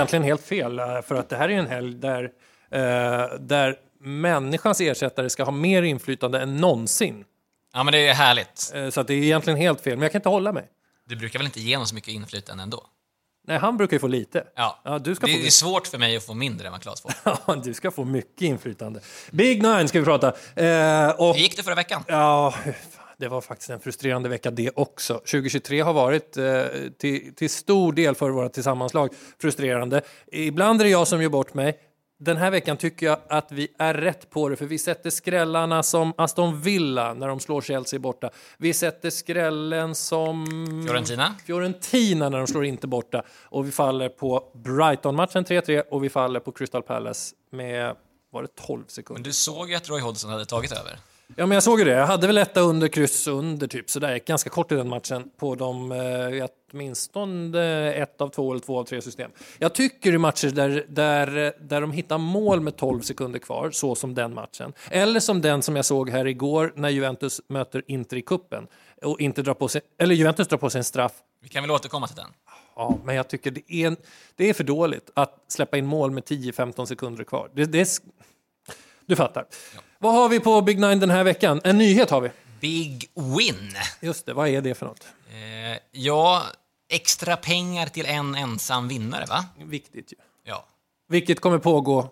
Egentligen helt fel, eh, för att det här är en helg där, eh, där människans ersättare ska ha mer inflytande än någonsin. Ja, men det är härligt. Eh, så att det är egentligen helt fel, men jag kan inte hålla mig. Du brukar väl inte ge honom så mycket inflytande ändå? Nej, han brukar ju få lite. Ja. Ja, du ska det få är mycket. svårt för mig att få mindre än vad Claes får. Ja, du ska få mycket inflytande. Big Nine ska vi prata. Eh, och, Hur gick det förra veckan? ja, det var faktiskt en frustrerande vecka det också. 2023 har varit eh, till, till stor del för våra tillsammanslag frustrerande. Ibland är det jag som gör bort mig. Den här veckan tycker jag att vi är rätt på det, för vi sätter skrällarna som Aston Villa när de slår Chelsea borta. Vi sätter skrällen som Fiorentina? Fiorentina när de slår inte borta. Och vi faller på Brighton-matchen 3-3 och vi faller på Crystal Palace med, var det 12 sekunder? Men du såg ju att Roy Hodgson hade tagit över. Ja, men jag såg ju det. Jag hade väl etta under, kryss under, typ. Så där gick ganska kort i den matchen på de eh, åtminstone ett av två eller två av tre system. Jag tycker i matcher där, där, där de hittar mål med 12 sekunder kvar, så som den matchen, eller som den som jag såg här igår när Juventus möter Inter i kuppen och inte drar på sig, eller Juventus drar på sig en straff Vi kan väl återkomma till den. Ja, men jag tycker det är, det är för dåligt att släppa in mål med 10-15 sekunder kvar. Det, det är, du fattar. Vad har vi på Big Nine den här veckan? En nyhet har vi. Big win! Just det, vad är det för något? Eh, ja, extra pengar till en ensam vinnare, va? Viktigt ju. Ja. Vilket kommer pågå.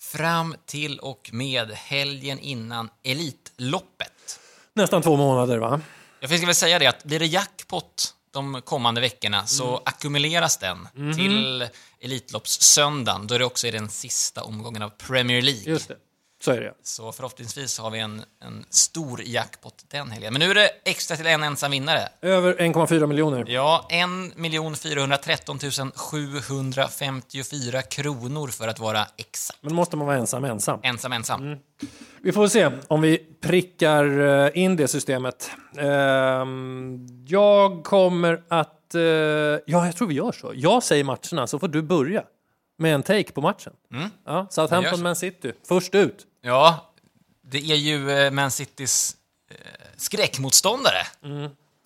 Fram till och med helgen innan Elitloppet. Nästan två månader, va? Jag ska väl säga det att blir det jackpot de kommande veckorna så Mm. ackumuleras den Mhm. till Elitloppssöndagen då det också är den sista omgången av Premier League. Just det. Så är det. Så förhoppningsvis har vi en, en stor jackpot den helgen. Men nu är det extra till en ensam vinnare. Över 1,4 miljoner. Ja, 1 413 754 kronor för att vara exakt. Men måste man vara ensam, ensam. Ensam, ensam. Mm. Vi får se om vi prickar eh, in det systemet. Ehm, Jag kommer att... eh, Ja, jag tror vi gör så. Jag säger matcherna, så får du börja med en take på matchen. Ja, Mm. Jag gör Southampton, så. Man City. Först ut. Ja, det är ju eh, Man Citys eh, skräckmotståndare.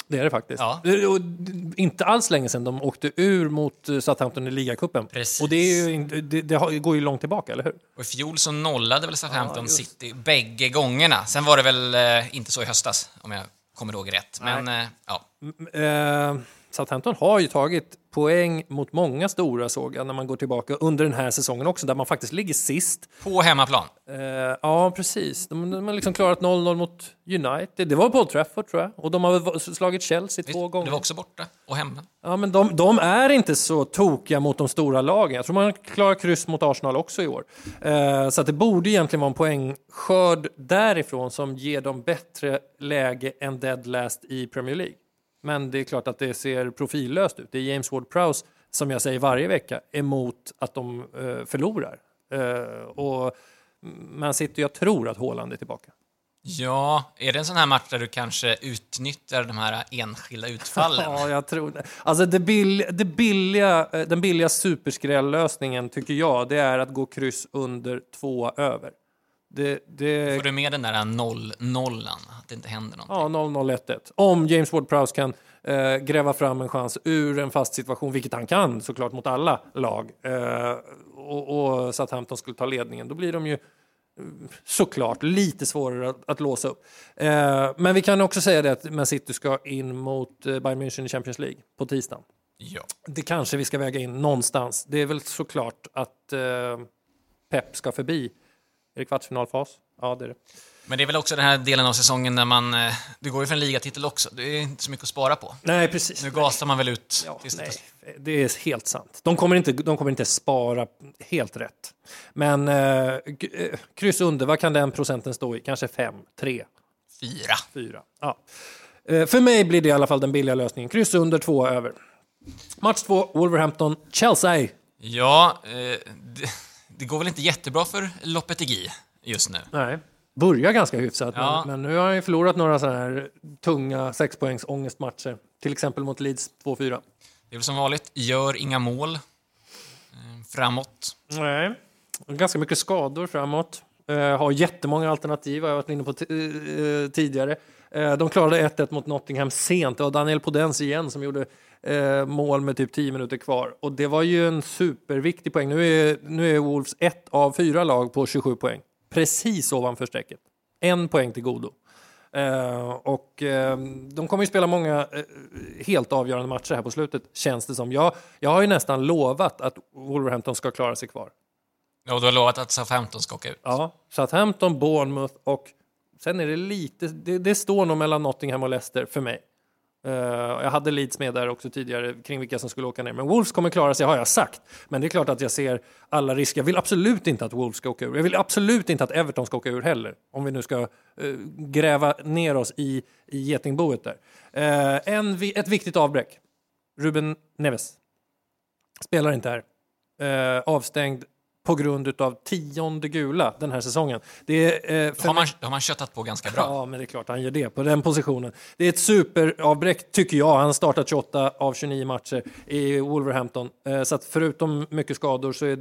Det är det faktiskt. Ja. Och d- Inte alls länge sedan de åkte ur mot eh, Southampton i ligacupen. Och det, är ju, det, det går ju långt tillbaka, eller hur? Och i fjol så nollade väl Southampton just. City bägge gångerna. Sen var det väl eh, inte så i höstas, om jag kommer ihåg rätt. Men eh, ja, Eh, Southampton har ju tagit poäng mot många stora såg jag när man går tillbaka under den här säsongen också, där man faktiskt ligger sist. på hemmaplan. Eh, ja, precis. De, de har liksom klarat 0-0 mot United. Det var på Old Trafford tror jag. Och de har slagit Chelsea två gånger. Det var också borta och hemma. Ja, men de, de är inte så tokiga mot de stora lagen. Jag tror man klarar kryss mot Arsenal också i år. Eh, så det borde egentligen vara en poängskörd därifrån som ger dem bättre läge än dead last i Premier League. Men det är klart att det ser profillöst ut. Det är James Ward-Prowse, som jag säger varje vecka, emot att de eh, förlorar. Eh, och Man City, jag tror att Haaland är tillbaka. Ja, är det en sån här match där du kanske utnyttjar de här enskilda utfallen? Ja, jag tror det. Alltså det bill, det billiga, eh, den billiga superskrällösningen tycker jag, det är att gå kryss under två över. Det, det, Får du med den där noll-nollan, att det inte händer någonting? ja, 0-0-1-1. Om James Ward-Prowse kan eh, gräva fram en chans ur en fast situation, vilket han kan såklart mot alla lag, eh, och, och Southampton skulle ta ledningen, då blir de ju såklart lite svårare att, att låsa upp. Eh, men vi kan också säga det att Man City ska in mot eh, Bayern München i Champions League på tisdagen. Ja. Det kanske vi ska väga in någonstans. Det är väl såklart att eh, Pep ska förbi. Är det kvartsfinalfas? Ja, det är det. Men det är väl också den här delen av säsongen när man... eh, Det går ju för en ligatitel också, det är inte så mycket att spara på. Nej, precis. Nu gasar man väl ut Ja, nej, det är helt sant. De kommer inte, de kommer inte spara helt rätt. Men eh, eh, kryss under, vad kan den procenten stå i? Kanske 5, 3, Fyra. 4. Ja. Eh, för mig blir det i alla fall den billiga lösningen. Kryss under, 2 över. Match 2, Wolverhampton, Chelsea. Ja, eh, det, går väl inte jättebra för Lopetegui just nu. Nej. Börjar ganska hyfsat, Ja. men, men nu har han ju förlorat några sådana här tunga sexpoängs ångestmatcher. Till exempel mot Leeds 2-4. Det är väl som vanligt, gör inga mål eh, framåt. Nej. Ganska mycket skador framåt. Eh, har jättemånga alternativ, har jag varit inne på eh, tidigare. Eh, de klarade 1-1 mot Nottingham sent. Det var Daniel Podens igen som gjorde eh, mål med typ 10 minuter kvar. Och det var ju en superviktig poäng. Nu är, nu är Wolves ett av fyra lag på 27 poäng. Precis ovanför strecket. En poäng till godo. Eh, och eh, de kommer ju spela många eh, helt avgörande matcher här på slutet, känns det som. Jag, jag har ju nästan lovat att Wolverhampton ska klara sig kvar. Ja, du har lovat att Southampton ska åka ut. Ja, Southampton, Bournemouth och sen är det lite, det, det står nog mellan Nottingham och Leicester för mig. Uh, jag hade Leeds med där också tidigare kring vilka som skulle åka ner. Men Wolves kommer klara sig har jag sagt. Men det är klart att jag ser alla risker. Jag vill absolut inte att Wolves ska åka ur. Jag vill absolut inte att Everton ska åka ur heller. Om vi nu ska uh, gräva ner oss i, i getingboet där. Uh, en, ett viktigt avbräck. Ruben Neves. Spelar inte här. avstängd på grund av tionde gula den här säsongen. Det är, eh, har, man, har man köttat på ganska bra. Ja, men det är klart han gör det på den positionen. Det är ett superavbräck tycker jag. Han startat 28 av 29 matcher i Wolverhampton. Eh, så att förutom mycket skador så är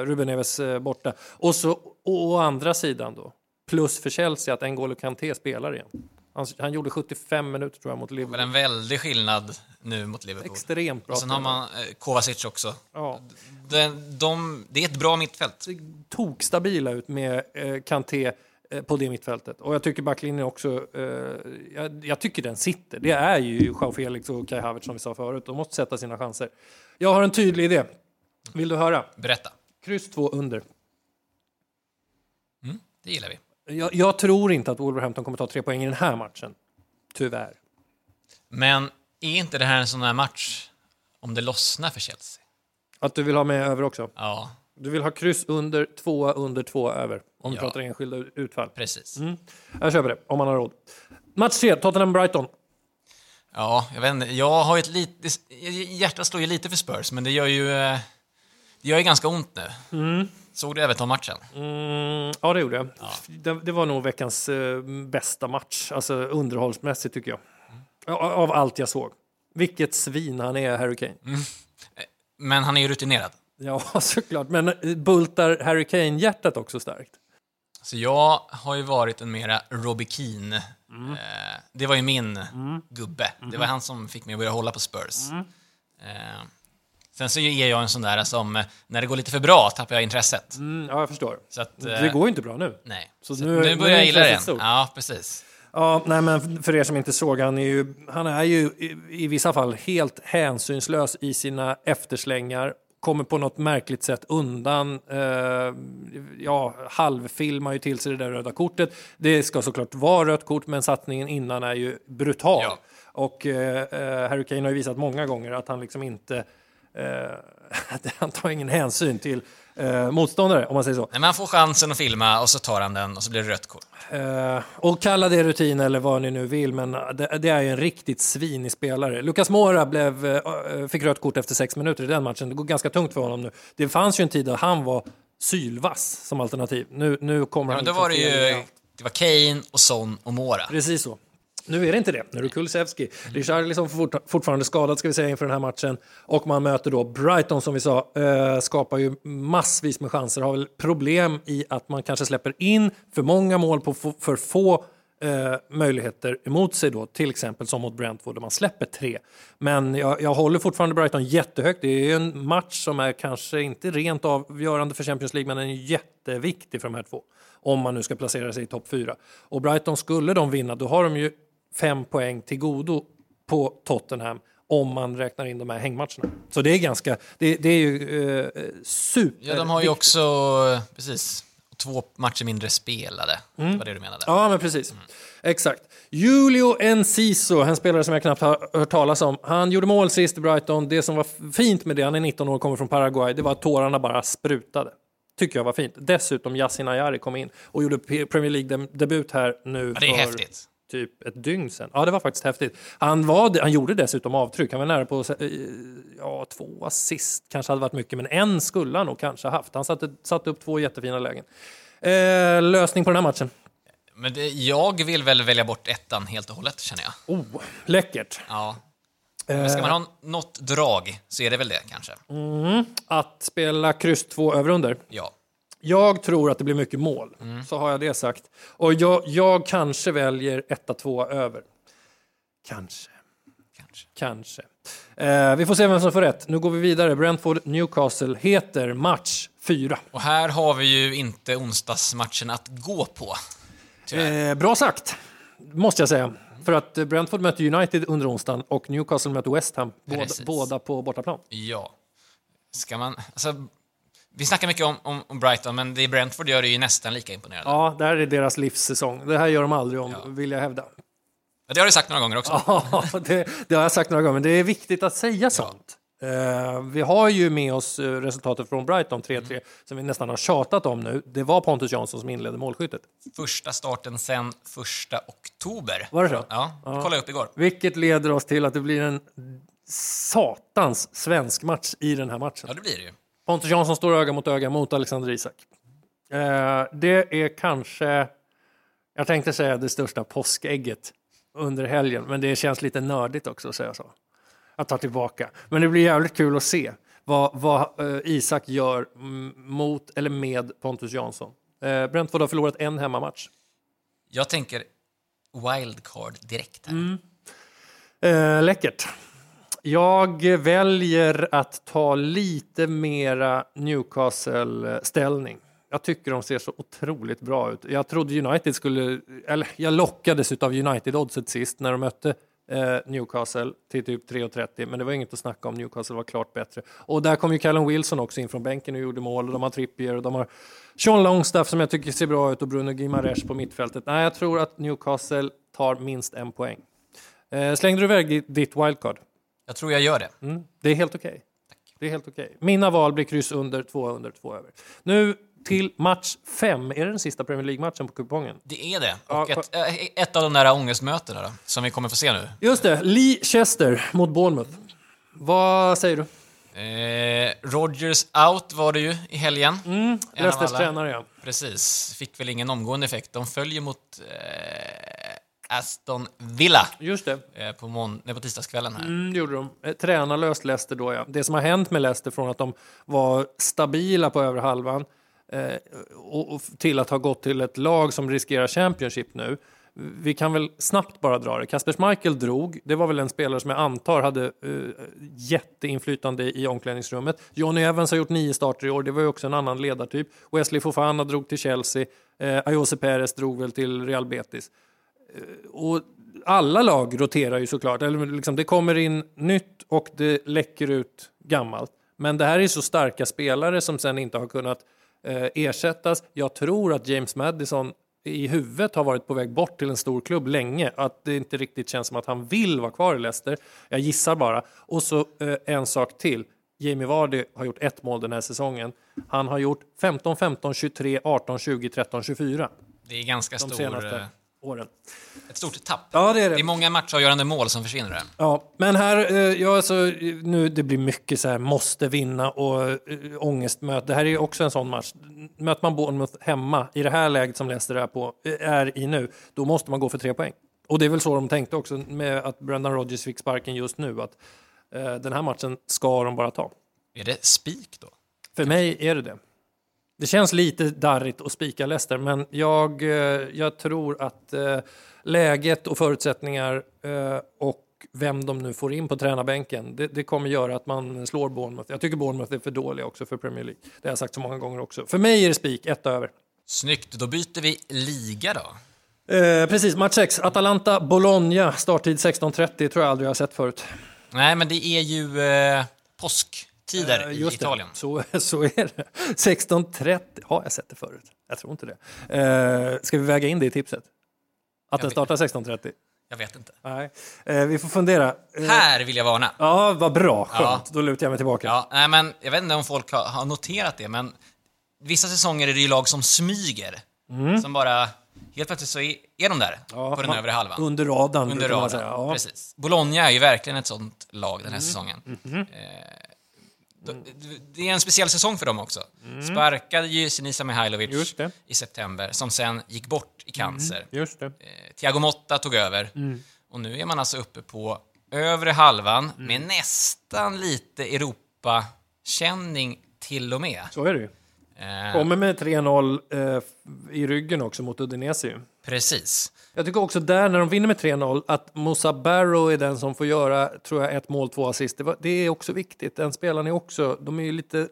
eh, Ruben Neves eh, borta. Och så å andra sidan då, plus för Chelsea att N'Golo Kanté spelar igen. Han, han, gjorde 75 minuter tror jag mot Liverpool. Är en väldig skillnad nu mot Liverpool. Extremt bra. Och sen har man eh, Kovacic också. Ja. De, de, det är ett bra mittfält. Tok stabila ut med eh, Kanté eh, på det mittfältet. Och jag tycker backlinjen också, eh, jag, jag, tycker den sitter. Det är ju Joao Felix och Kai Havertz som vi sa förut. De måste sätta sina chanser. Jag har en tydlig idé. Vill du höra? Berätta. Kryss 2 under. Mm, det gillar vi. Jag, jag, tror inte att Wolverhampton kommer ta tre poäng i den här matchen. Tyvärr. Men är inte det här en sån här match om det lossnar för Chelsea? Att du vill ha med över också? Ja. Du vill ha kryss under, tvåa under, två över. Om ja. du pratar enskilda utfall. Precis. Mm. Jag köper det, om man har råd. Match 3, Tottenham-Brighton. Ja, jag vet inte. Jag har ett lite... Hjärtat slår ju lite för Spurs, men det gör ju... Eh, det gör ju ganska ont nu. Mm. Såg du Everton-matchen? Mm, ja, det gjorde jag. Ja. Det, det, var nog veckans eh, bästa match, alltså underhållsmässigt tycker jag. Mm. Av allt jag såg. Vilket svin han är, Harry Kane. Mm. Men han är ju rutinerad. Ja, såklart. Men eh, bultar Harry Kane-hjärtat också starkt? Så jag har ju varit en mera Robbie Keane. Mm. Eh, det var ju min mm. gubbe. Det var han som fick mig att börja hålla på Spurs. Mm. Eh, Sen så är jag en sån där som, när det går lite för bra tappar jag intresset. Mm, ja, jag förstår. Så att, det går ju inte bra nu. Nej. Så, så nu, nu börjar jag gilla det igen. Ja, precis. Ja, nej, men för er som inte såg, han är ju, han är ju i, i vissa fall helt hänsynslös i sina efterslängar kommer på något märkligt sätt undan. Eh, ja, halvfilmar ju till sig det där röda kortet. Det ska såklart vara rött kort, men satsningen innan är ju brutal. Ja. Och eh, eh Harry Kane har ju visat många gånger att han liksom inte eh, han tar ingen hänsyn till eh, motståndare, om man säger så. Nej, man får chansen att filma och så tar han den och så blir det rött kort. Eh, och kalla det rutin eller vad ni nu vill, men det, det är ju en riktigt svinig spelare. Lucas Mora blev, eh, fick rött kort efter sex minuter i den matchen. Det går ganska tungt för honom nu. Det fanns ju en tid där han var sylvass som alternativ. Nu, nu kommer ja, han... Då var det ju det var Kane och Son och Mora. Precis så. Nu är det inte det. Nu är det Kulusevski. Richarlison fort, fortfarande skadad ska vi säga inför den här matchen. Och man möter då Brighton som vi sa, eh, skapar ju massvis med chanser. Har väl problem i att man kanske släpper in för många mål på för få eh, möjligheter emot sig då, till exempel som mot Brentford där man släpper tre. Men jag, jag håller fortfarande Brighton jättehögt. Det är en match som är kanske inte rent avgörande för Champions League, men den är jätteviktig för de här två. Om man nu ska placera sig i topp fyra. Och Brighton, skulle de vinna, då har de ju fem poäng till godo på Tottenham om man räknar in de här hängmatcherna. Så det är ganska, det, det är ju eh, super. Ja, de har ju också, precis, två matcher mindre spelade. Mm. Det var det du menade. Ja, men precis. Mm. Exakt. Julio Enciso, en spelare som jag knappt har hört talas om. Han gjorde mål sist i Brighton. Det som var fint med det, han är 19 år och kommer från Paraguay, det var att tårarna bara sprutade. Tycker jag var fint. Dessutom Yasin Ayari kom in och gjorde Premier League-debut här nu. Ja, det är för... häftigt typ ett dygn sedan. Ja, det var faktiskt häftigt. Han, var, han gjorde dessutom avtryck. Han var nära på eh, ja, två assist, kanske hade varit mycket, men en skulle han nog kanske haft. Han satte, satte upp två jättefina lägen. Eh, lösning på den här matchen? Men det, jag vill väl välja bort ettan helt och hållet, känner jag. Oh, läckert. Ja. Men ska man ha något drag så är det väl det, kanske. Mm, att spela kryss två över under? Ja. Jag tror att det blir mycket mål, mm. så har jag det sagt. Och jag, jag kanske väljer 1-2 över. Kanske. kanske. Kanske. Eh, vi får se vem som får rätt. Nu går vi vidare. Brentford-Newcastle heter match 4. Och här har vi ju inte onsdagsmatchen att gå på. Eh, bra sagt, måste jag säga. För att Brentford möter United under onsdagen och Newcastle möter West Ham. Båda, båda på bortaplan. Ja. Ska man... Alltså, vi snackar mycket om, om, om Brighton, men det Brentford gör är ju nästan lika imponerande. Ja, det här är deras livssäsong. Det här gör de aldrig om, vill jag hävda. Ja, Det har du sagt några gånger också. Ja, det, det har jag sagt några gånger, men det är viktigt att säga sånt. Eh, vi har ju med oss eh, resultatet från Brighton 3-3 som vi nästan har tjatat om nu. Det var Pontus Jansson som inledde målskyttet. Första starten sen första oktober. Var det så? Ja, det kollade jag upp igår. Vilket leder oss till att det blir en satans svensk match i den här matchen. Ja, det blir det ju. Pontus Jansson står öga mot öga mot Alexander Isak. Eh, det är kanske, jag tänkte säga det största påskägget under helgen, men det känns lite nördigt också att säga så. Jag tar tillbaka. Men det blir jävligt kul att se vad, vad eh, Isak gör mot eller med Pontus Jansson. Eh, Brentford har förlorat en hemmamatch. Jag tänker wildcard direkt här. Mm. Eh, läckert. Jag väljer att ta lite mera Newcastle-ställning. Jag tycker de ser så otroligt bra ut. Jag trodde United skulle, eller jag lockades av United-oddset sist när de mötte eh, Newcastle till typ 3,30 men det var inget att snacka om. Newcastle var klart bättre. Och där kom ju Callum Wilson också in från bänken och gjorde mål. Och De har Trippier och de har Sean Longstaff som jag tycker ser bra ut och Bruno Gimares på mittfältet. Nej, jag tror att Newcastle tar minst en poäng. Eh, slängde du iväg ditt wildcard? Jag tror jag gör det. Mm, det är helt okej. Det är helt okej. Mina val blir kryss under, två under, två över. Nu till match fem. Är det den sista Premier League-matchen på kupongen? Det är det. Ja, Och ett, äh, ett av de där ångestmötena då, som vi kommer få se nu. Just det, Leicester mot Bournemouth. Vad säger du? Eh, Rogers out var det ju i helgen. En av Leicesters tränare, ja. Precis. Fick väl ingen omgående effekt. De följer mot eh, Aston Villa Just det. eh, på, mån- nej, på tisdagskvällen här. Mm, det gjorde de. Eh, Tränarlöst Leicester då, ja. Det som har hänt med Leicester från att de var stabila på över halvan eh, och, och till att ha gått till ett lag som riskerar Championship nu. Vi kan väl snabbt bara dra det. Kasper Schmeichel drog. Det var väl en spelare som jag antar hade eh, jätteinflytande i omklädningsrummet. Johnny Evans har gjort nio starter i år. Det var ju också en annan ledartyp. Wesley Fofana drog till Chelsea. Eh, Ayose Perez drog väl till Real Betis och alla lag roterar ju såklart. Eller liksom, det kommer in nytt och det läcker ut gammalt. Men det här är så starka spelare som sen inte har kunnat eh, ersättas. Jag tror att James Madison i huvudet har varit på väg bort till en stor klubb länge. Att det inte riktigt känns som att han vill vara kvar i Leicester. Jag gissar bara. Och så eh, en sak till. Jamie Vardy har gjort ett mål den här säsongen. Han har gjort 15, 15, 23, 18, 20, 13, 24 Det är ganska de stor, senaste eh, åren. ett stort tapp. Ja, det är det. Det är många matchavgörande mål som försvinner där. Ja, men här, eh, ja, alltså, nu, det blir mycket så här, måste vinna och äh, ångestmöte. Det här är ju också en sån match. Möter man Bournemouth hemma i det här läget som Leicester är, på, eh, är i nu, då måste man gå för tre poäng. Och det är väl så de tänkte också med att Brendan Rodgers fick sparken just nu, att eh, den här matchen ska de bara ta. Är det spik då? För mig är det det. Det känns lite darrigt att spika Leicester, men jag, eh, jag tror att eh, läget och förutsättningar eh, och vem de nu får in på tränarbänken, det, det kommer göra att man slår Bournemouth. Jag tycker Bournemouth är för dåliga också för Premier League. Det har jag sagt så många gånger också. För mig är det spik, ett över. Snyggt, då byter vi liga då. Eh, precis, match 6. Atalanta-Bologna, starttid 16.30, tror jag aldrig jag har sett förut. Nej, men det är ju eh, påsktider Eh, i det. Italien. Så, så är det. 16.30, har jag sett det förut? Jag tror inte det. Eh, ska vi väga in det i tipset? Att den startar 16.30? Jag vet inte. Nej. Eh, vi får fundera. Här vill jag varna. Ja, vad bra. Skönt. Ja. Då lutar jag mig tillbaka. Ja, nej, men jag vet inte om folk har, har noterat det, men vissa säsonger är det ju lag som smyger. Som bara, helt plötsligt så är, är de där, Mm. Ja, på den man- övre halvan. Under radarn, Under radarn. säga. Ja. Mm. Precis. Bologna är ju verkligen ett sånt lag den här säsongen. Mm-hmm. Eh, då- det är en speciell säsong för dem också. Sparkade ju Sinisa Mm. Mihailovic i september, som sen gick bort i cancer. Just det. Eh, Motta tog över. Mm. Och nu är man alltså uppe på övre halvan Mm. med nästan lite Europa-känning till och med. Så är det ju. Eh, Kommer med 3-0 eh, i ryggen också mot Udinese. Precis. Jag tycker också där, när de vinner med 3-0, att Moussa Barrow är den som får göra, tror jag, ett mål, två assist. Det, var, det är också viktigt. Den spelaren är också, de är ju lite,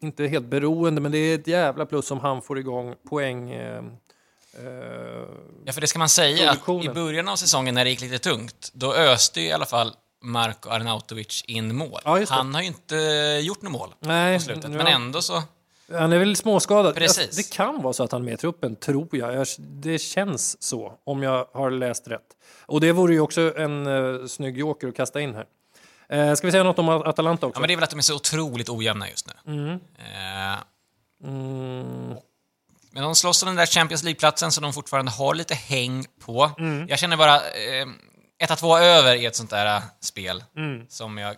inte helt beroende, men det är ett jävla plus om han får igång poäng. Eh, eh, Ja, för det ska man säga att i början av säsongen när det gick lite tungt, då öste ju i alla fall Marko Arnautovic in mål. Ja. Han har ju inte gjort något mål nej, på slutet, ja. men ändå så... Han är väl småskadad. Precis. Jag- Det kan vara så att han är med i truppen, tror jag. jag. Det känns så, om jag har läst rätt. Och det vore ju också en uh, snygg joker att kasta in här. Eh, ska vi säga något om Atalanta också? Ja, men det är väl att de är så otroligt ojämna just nu. Mm. Eh, Men de slåss om den där Champions League-platsen som de fortfarande har lite häng på. Mm. Jag känner bara... Eh, 1-2 över i ett sånt där spel Mm. som jag...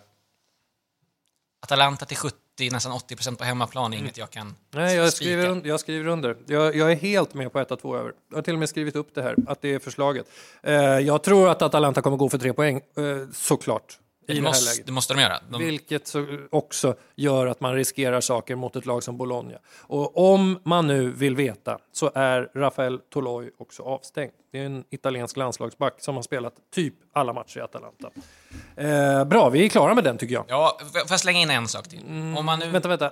Atalanta till 70, nästan 80 procent på hemmaplan är inget jag kan Nej, jag spika. skriver, jag skriver under. Jag, jag är helt med på 1-2 över. Jag har till och med skrivit upp det här, att det är förslaget. Eh, jag tror att Atalanta kommer gå för tre poäng, eh, såklart. I Det det här måste, det måste de göra. De, Vilket så också gör att man riskerar saker mot ett lag som Bologna. Och om man nu vill veta så är Rafael Toloi också avstängd. Det är en italiensk landslagsback som har spelat typ alla matcher i Atalanta. Eh, bra, vi är klara med den tycker jag. Ja, får jag slänga in en sak till? Om man nu, Vänta, vänta.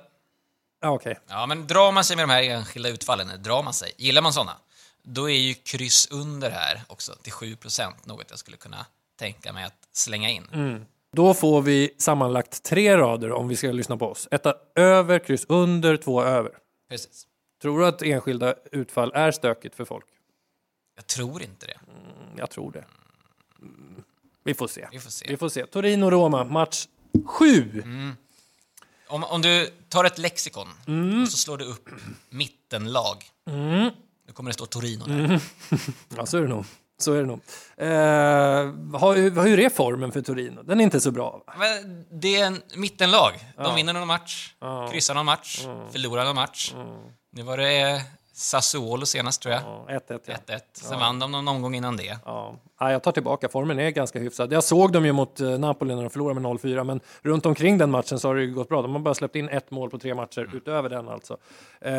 Ja, Okej. ja, men drar man sig med de här enskilda utfallen, drar man sig, gillar man såna, då är ju kryss under här också till 7% något jag skulle kunna tänka mig att slänga in. Då får vi sammanlagt tre rader om vi ska lyssna på oss. Etta över, kryss under, två över. Precis. Tror du att enskilda utfall är stökigt för folk? Jag tror inte det. Jag tror det. Mm. Vi får se. Vi får se. Vi får se. Torino-Roma, match sju. Om, om du tar ett lexikon Mm. och så slår du upp mittenlag. Nu kommer det stå Torino där. Ja, så är det nog. Så är det nog. Eh, har- hur är formen för Torino? Den är inte så bra. Va? Men det är en mittenlag. De vinner någon match, kryssar någon match, förlorar någon match. Nu var det Sassuolo senast, tror jag. Ja, 1-1 ja. 1-1. Sen vann de någon omgång innan det. Ja. Ja, jag tar tillbaka. Formen är ganska hyfsad. Jag såg dem ju mot eh, Napoli när de förlorade med 0-4, men runt omkring den matchen så har det ju gått bra. De har bara släppt in ett mål på tre matcher utöver den alltså. Eh,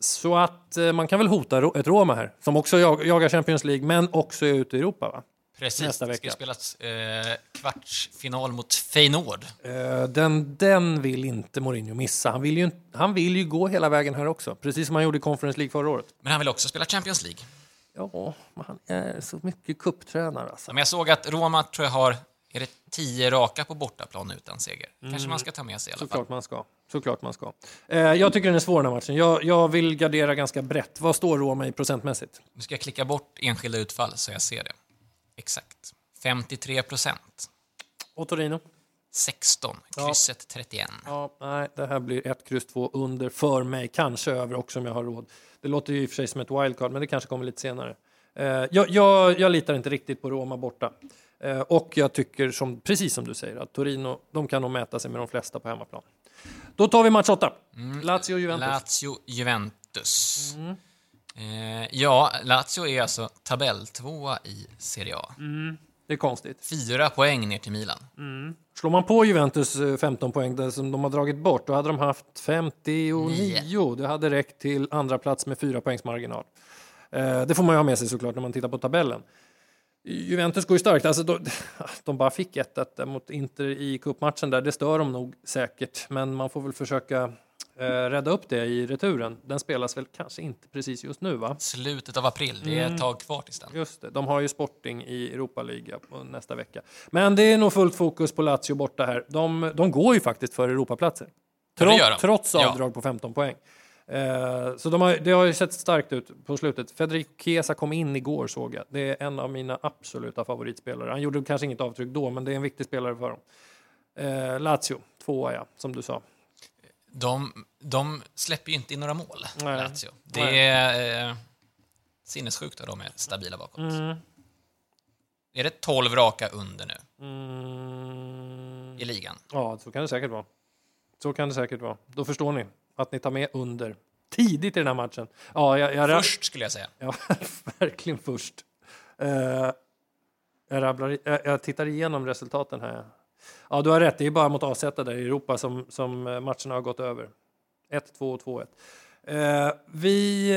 så att eh, man kan väl hota ett Roma här, som också jag, jagar Champions League, men också är ute i Europa. Va? Precis. Nästa Det ska vecka. spelas eh, kvartsfinal mot Feyenoord. Eh, den, den vill inte Mourinho missa. Han vill, ju, han vill ju gå hela vägen här också, precis som han gjorde i Conference League förra året. Men han vill också spela Champions League. Ja, men han är så mycket kupptränare alltså. Men jag såg att Roma tror jag har är det tio raka på bortaplan utan seger. Kanske man ska ta med sig i alla fall. Såklart man ska. Såklart man ska. Eh, jag tycker den är svår den här matchen. Jag, jag vill gardera ganska brett. Vad står Roma i procentmässigt? Nu ska jag klicka bort enskilda utfall så jag ser det. Exakt. 53 procent. Och Torino? 16. Krysset 31. Ja, nej, det här blir 1, kryss 2 under för mig. Kanske över också om jag har råd. Det låter ju i och för sig som ett wildcard, men det kanske kommer lite senare. Eh, jag, jag, jag litar inte riktigt på Roma borta. Eh, och jag tycker, som, precis som du säger, att Torino de kan nog mäta sig med de flesta på hemmaplan. Då tar vi match 8. Lazio Juventus. Lazio-Juventus. Eh, ja, Lazio är alltså tabelltvåa i Serie A. det är konstigt. Fyra poäng ner till Milan. Slår man på Juventus eh, 15 poäng där som de har dragit bort, då hade de haft 59. Det hade räckt till andra plats med fyra poängs marginal. Eh, det får man ju ha med sig såklart när man tittar på tabellen. Juventus går ju starkt. Alltså, de, de bara fick 1-1 mot Inter i cupmatchen där. Det stör dem nog säkert, men man får väl försöka eh, rädda upp det i returen. Den spelas väl kanske inte precis just nu, va? Slutet av april. Det är ett tag kvar tills den. Just det, de har ju Sporting i Europa League nästa vecka. Men det är nog fullt fokus på Lazio borta här. De, de går ju faktiskt för Europaplatser. Ja, Trots, de. trots Ja. avdrag på 15 poäng. Eh, så de har, det har ju sett starkt ut på slutet. Federico Chiesa kom in igår såg jag. Det är en av mina absoluta favoritspelare. Han gjorde kanske inget avtryck då, men det är en viktig spelare för dem. Eh, Lazio, tvåa ja, som du sa. De, de släpper ju inte in några mål, Nej. Lazio. Det är eh, sinnessjukt att de är stabila bakåt. Mm. Är det 12 raka under nu Mm. i ligan? Ja, så kan det säkert vara. Så kan det säkert vara. Då förstår ni att ni tar med under tidigt i den här matchen. Ja, jag, jag, Först skulle jag säga. Ja, verkligen först. Uh, jag, rabblar, jag, jag tittar igenom resultaten här. Ja, du har rätt. Det är bara mot AZ där i Europa som, som eh, matcherna har gått över. 1-2 och 2-1. Eh, vi,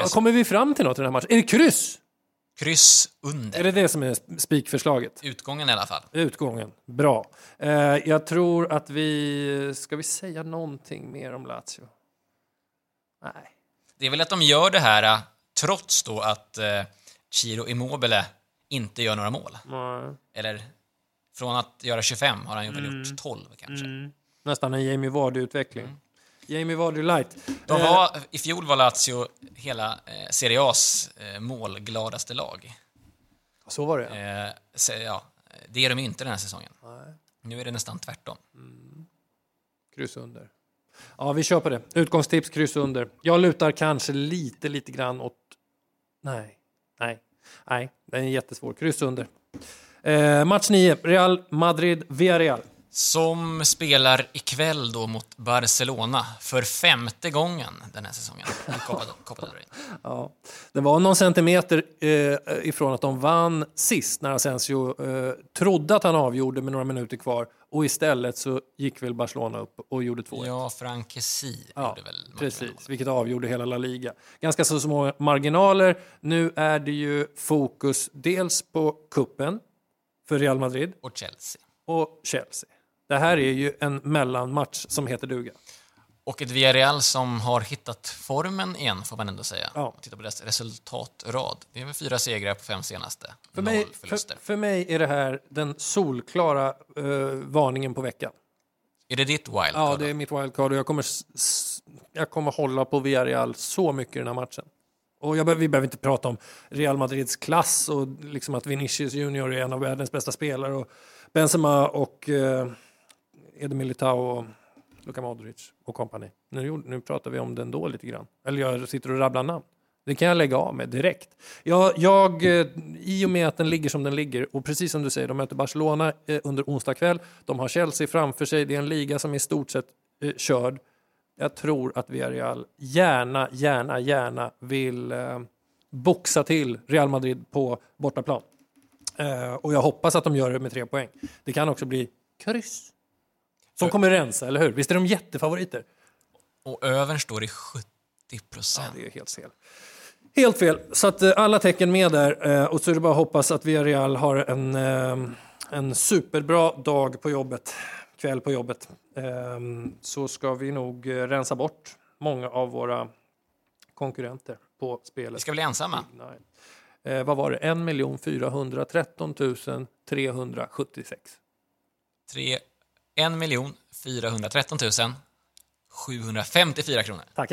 eh, kommer vi fram till något i den här matchen? Är det kryss? Kryss under. Är det det som är spikförslaget? Utgången i alla fall. Utgången. Bra. Eh, jag tror att vi... Ska vi säga någonting mer om Lazio? Nej. Det är väl att de gör det här eh, trots då att eh, Ciro Immobile inte gör några mål. Nej. Eller från att göra 25 har han ju väl Mm. gjort 12 kanske. Nästan en Jamie Vardy-utveckling. Jamie Vardy light. De Eh, var, I fjol var Lazio hela eh, Serie A's eh, målgladaste lag. Så var det. Eh, så, ja, det är de inte den här säsongen. Nu är det nästan tvärtom. Kryss under. Ja, vi kör på det. Utgångstips, kryss under. Jag lutar kanske lite, lite grann åt... Nej, nej, nej. Den är jättesvår. Kryss under. Eh, match 9. Real Madrid, Villarreal. Som spelar ikväll då mot Barcelona för femte gången den här säsongen Copa, Copa. Ja, det var någon centimeter eh, ifrån att de vann sist när Asensio eh, trodde att han avgjorde med några minuter kvar och istället så gick väl Barcelona upp och gjorde 2-1. Ja, Frankesi Ja, gjorde väl precis, vilket avgjorde hela La Liga. Ganska så små marginaler. Nu är det ju fokus dels på kuppen för Real Madrid Och Chelsea. och Chelsea. Det här är ju en mellanmatch som heter duga. Och ett Villarreal som har hittat formen igen, får man ändå säga. Ja. Titta på deras resultatrad. Det är väl fyra segrar på fem senaste. För Noll mig, förluster. för, för mig är det här den solklara eh, varningen på veckan. Är det ditt wildcard? Ja, det är mitt wildcard och jag kommer, jag kommer hålla på Villarreal så mycket i den här matchen. Och jag, vi behöver inte prata om Real Madrids klass och liksom att Vinicius Junior är en av världens bästa spelare och Benzema och eh, Eder Militao och Luka Modric och kompani. Nu, nu pratar vi om den då lite grann. Eller jag sitter och rabblar namn. Det kan jag lägga av med direkt. Jag, jag, I och med att den ligger som den ligger och precis som du säger, de möter Barcelona eh, under onsdag kväll. De har Chelsea framför sig. Det är en liga som är i stort sett eh, körd. Jag tror att Villarreal gärna, gärna, gärna vill eh, boxa till Real Madrid på bortaplan. Eh, och jag hoppas att de gör det med tre poäng. Det kan också bli kryss. Som kommer rensa, eller hur? Visst är de jättefavoriter? Och övern står i 70 procent. Ja, det är helt fel. Helt fel. Så att eh, alla tecken med där. Eh, och så är det bara att hoppas att Villarreal har en, eh, en superbra dag på jobbet. Kväll på jobbet. Eh, så ska vi nog eh, rensa bort många av våra konkurrenter på Vi spelet. ska bli ensamma. Eh, vad var det? 1 413 376. 3, 1 413 754 kronor. Tackar.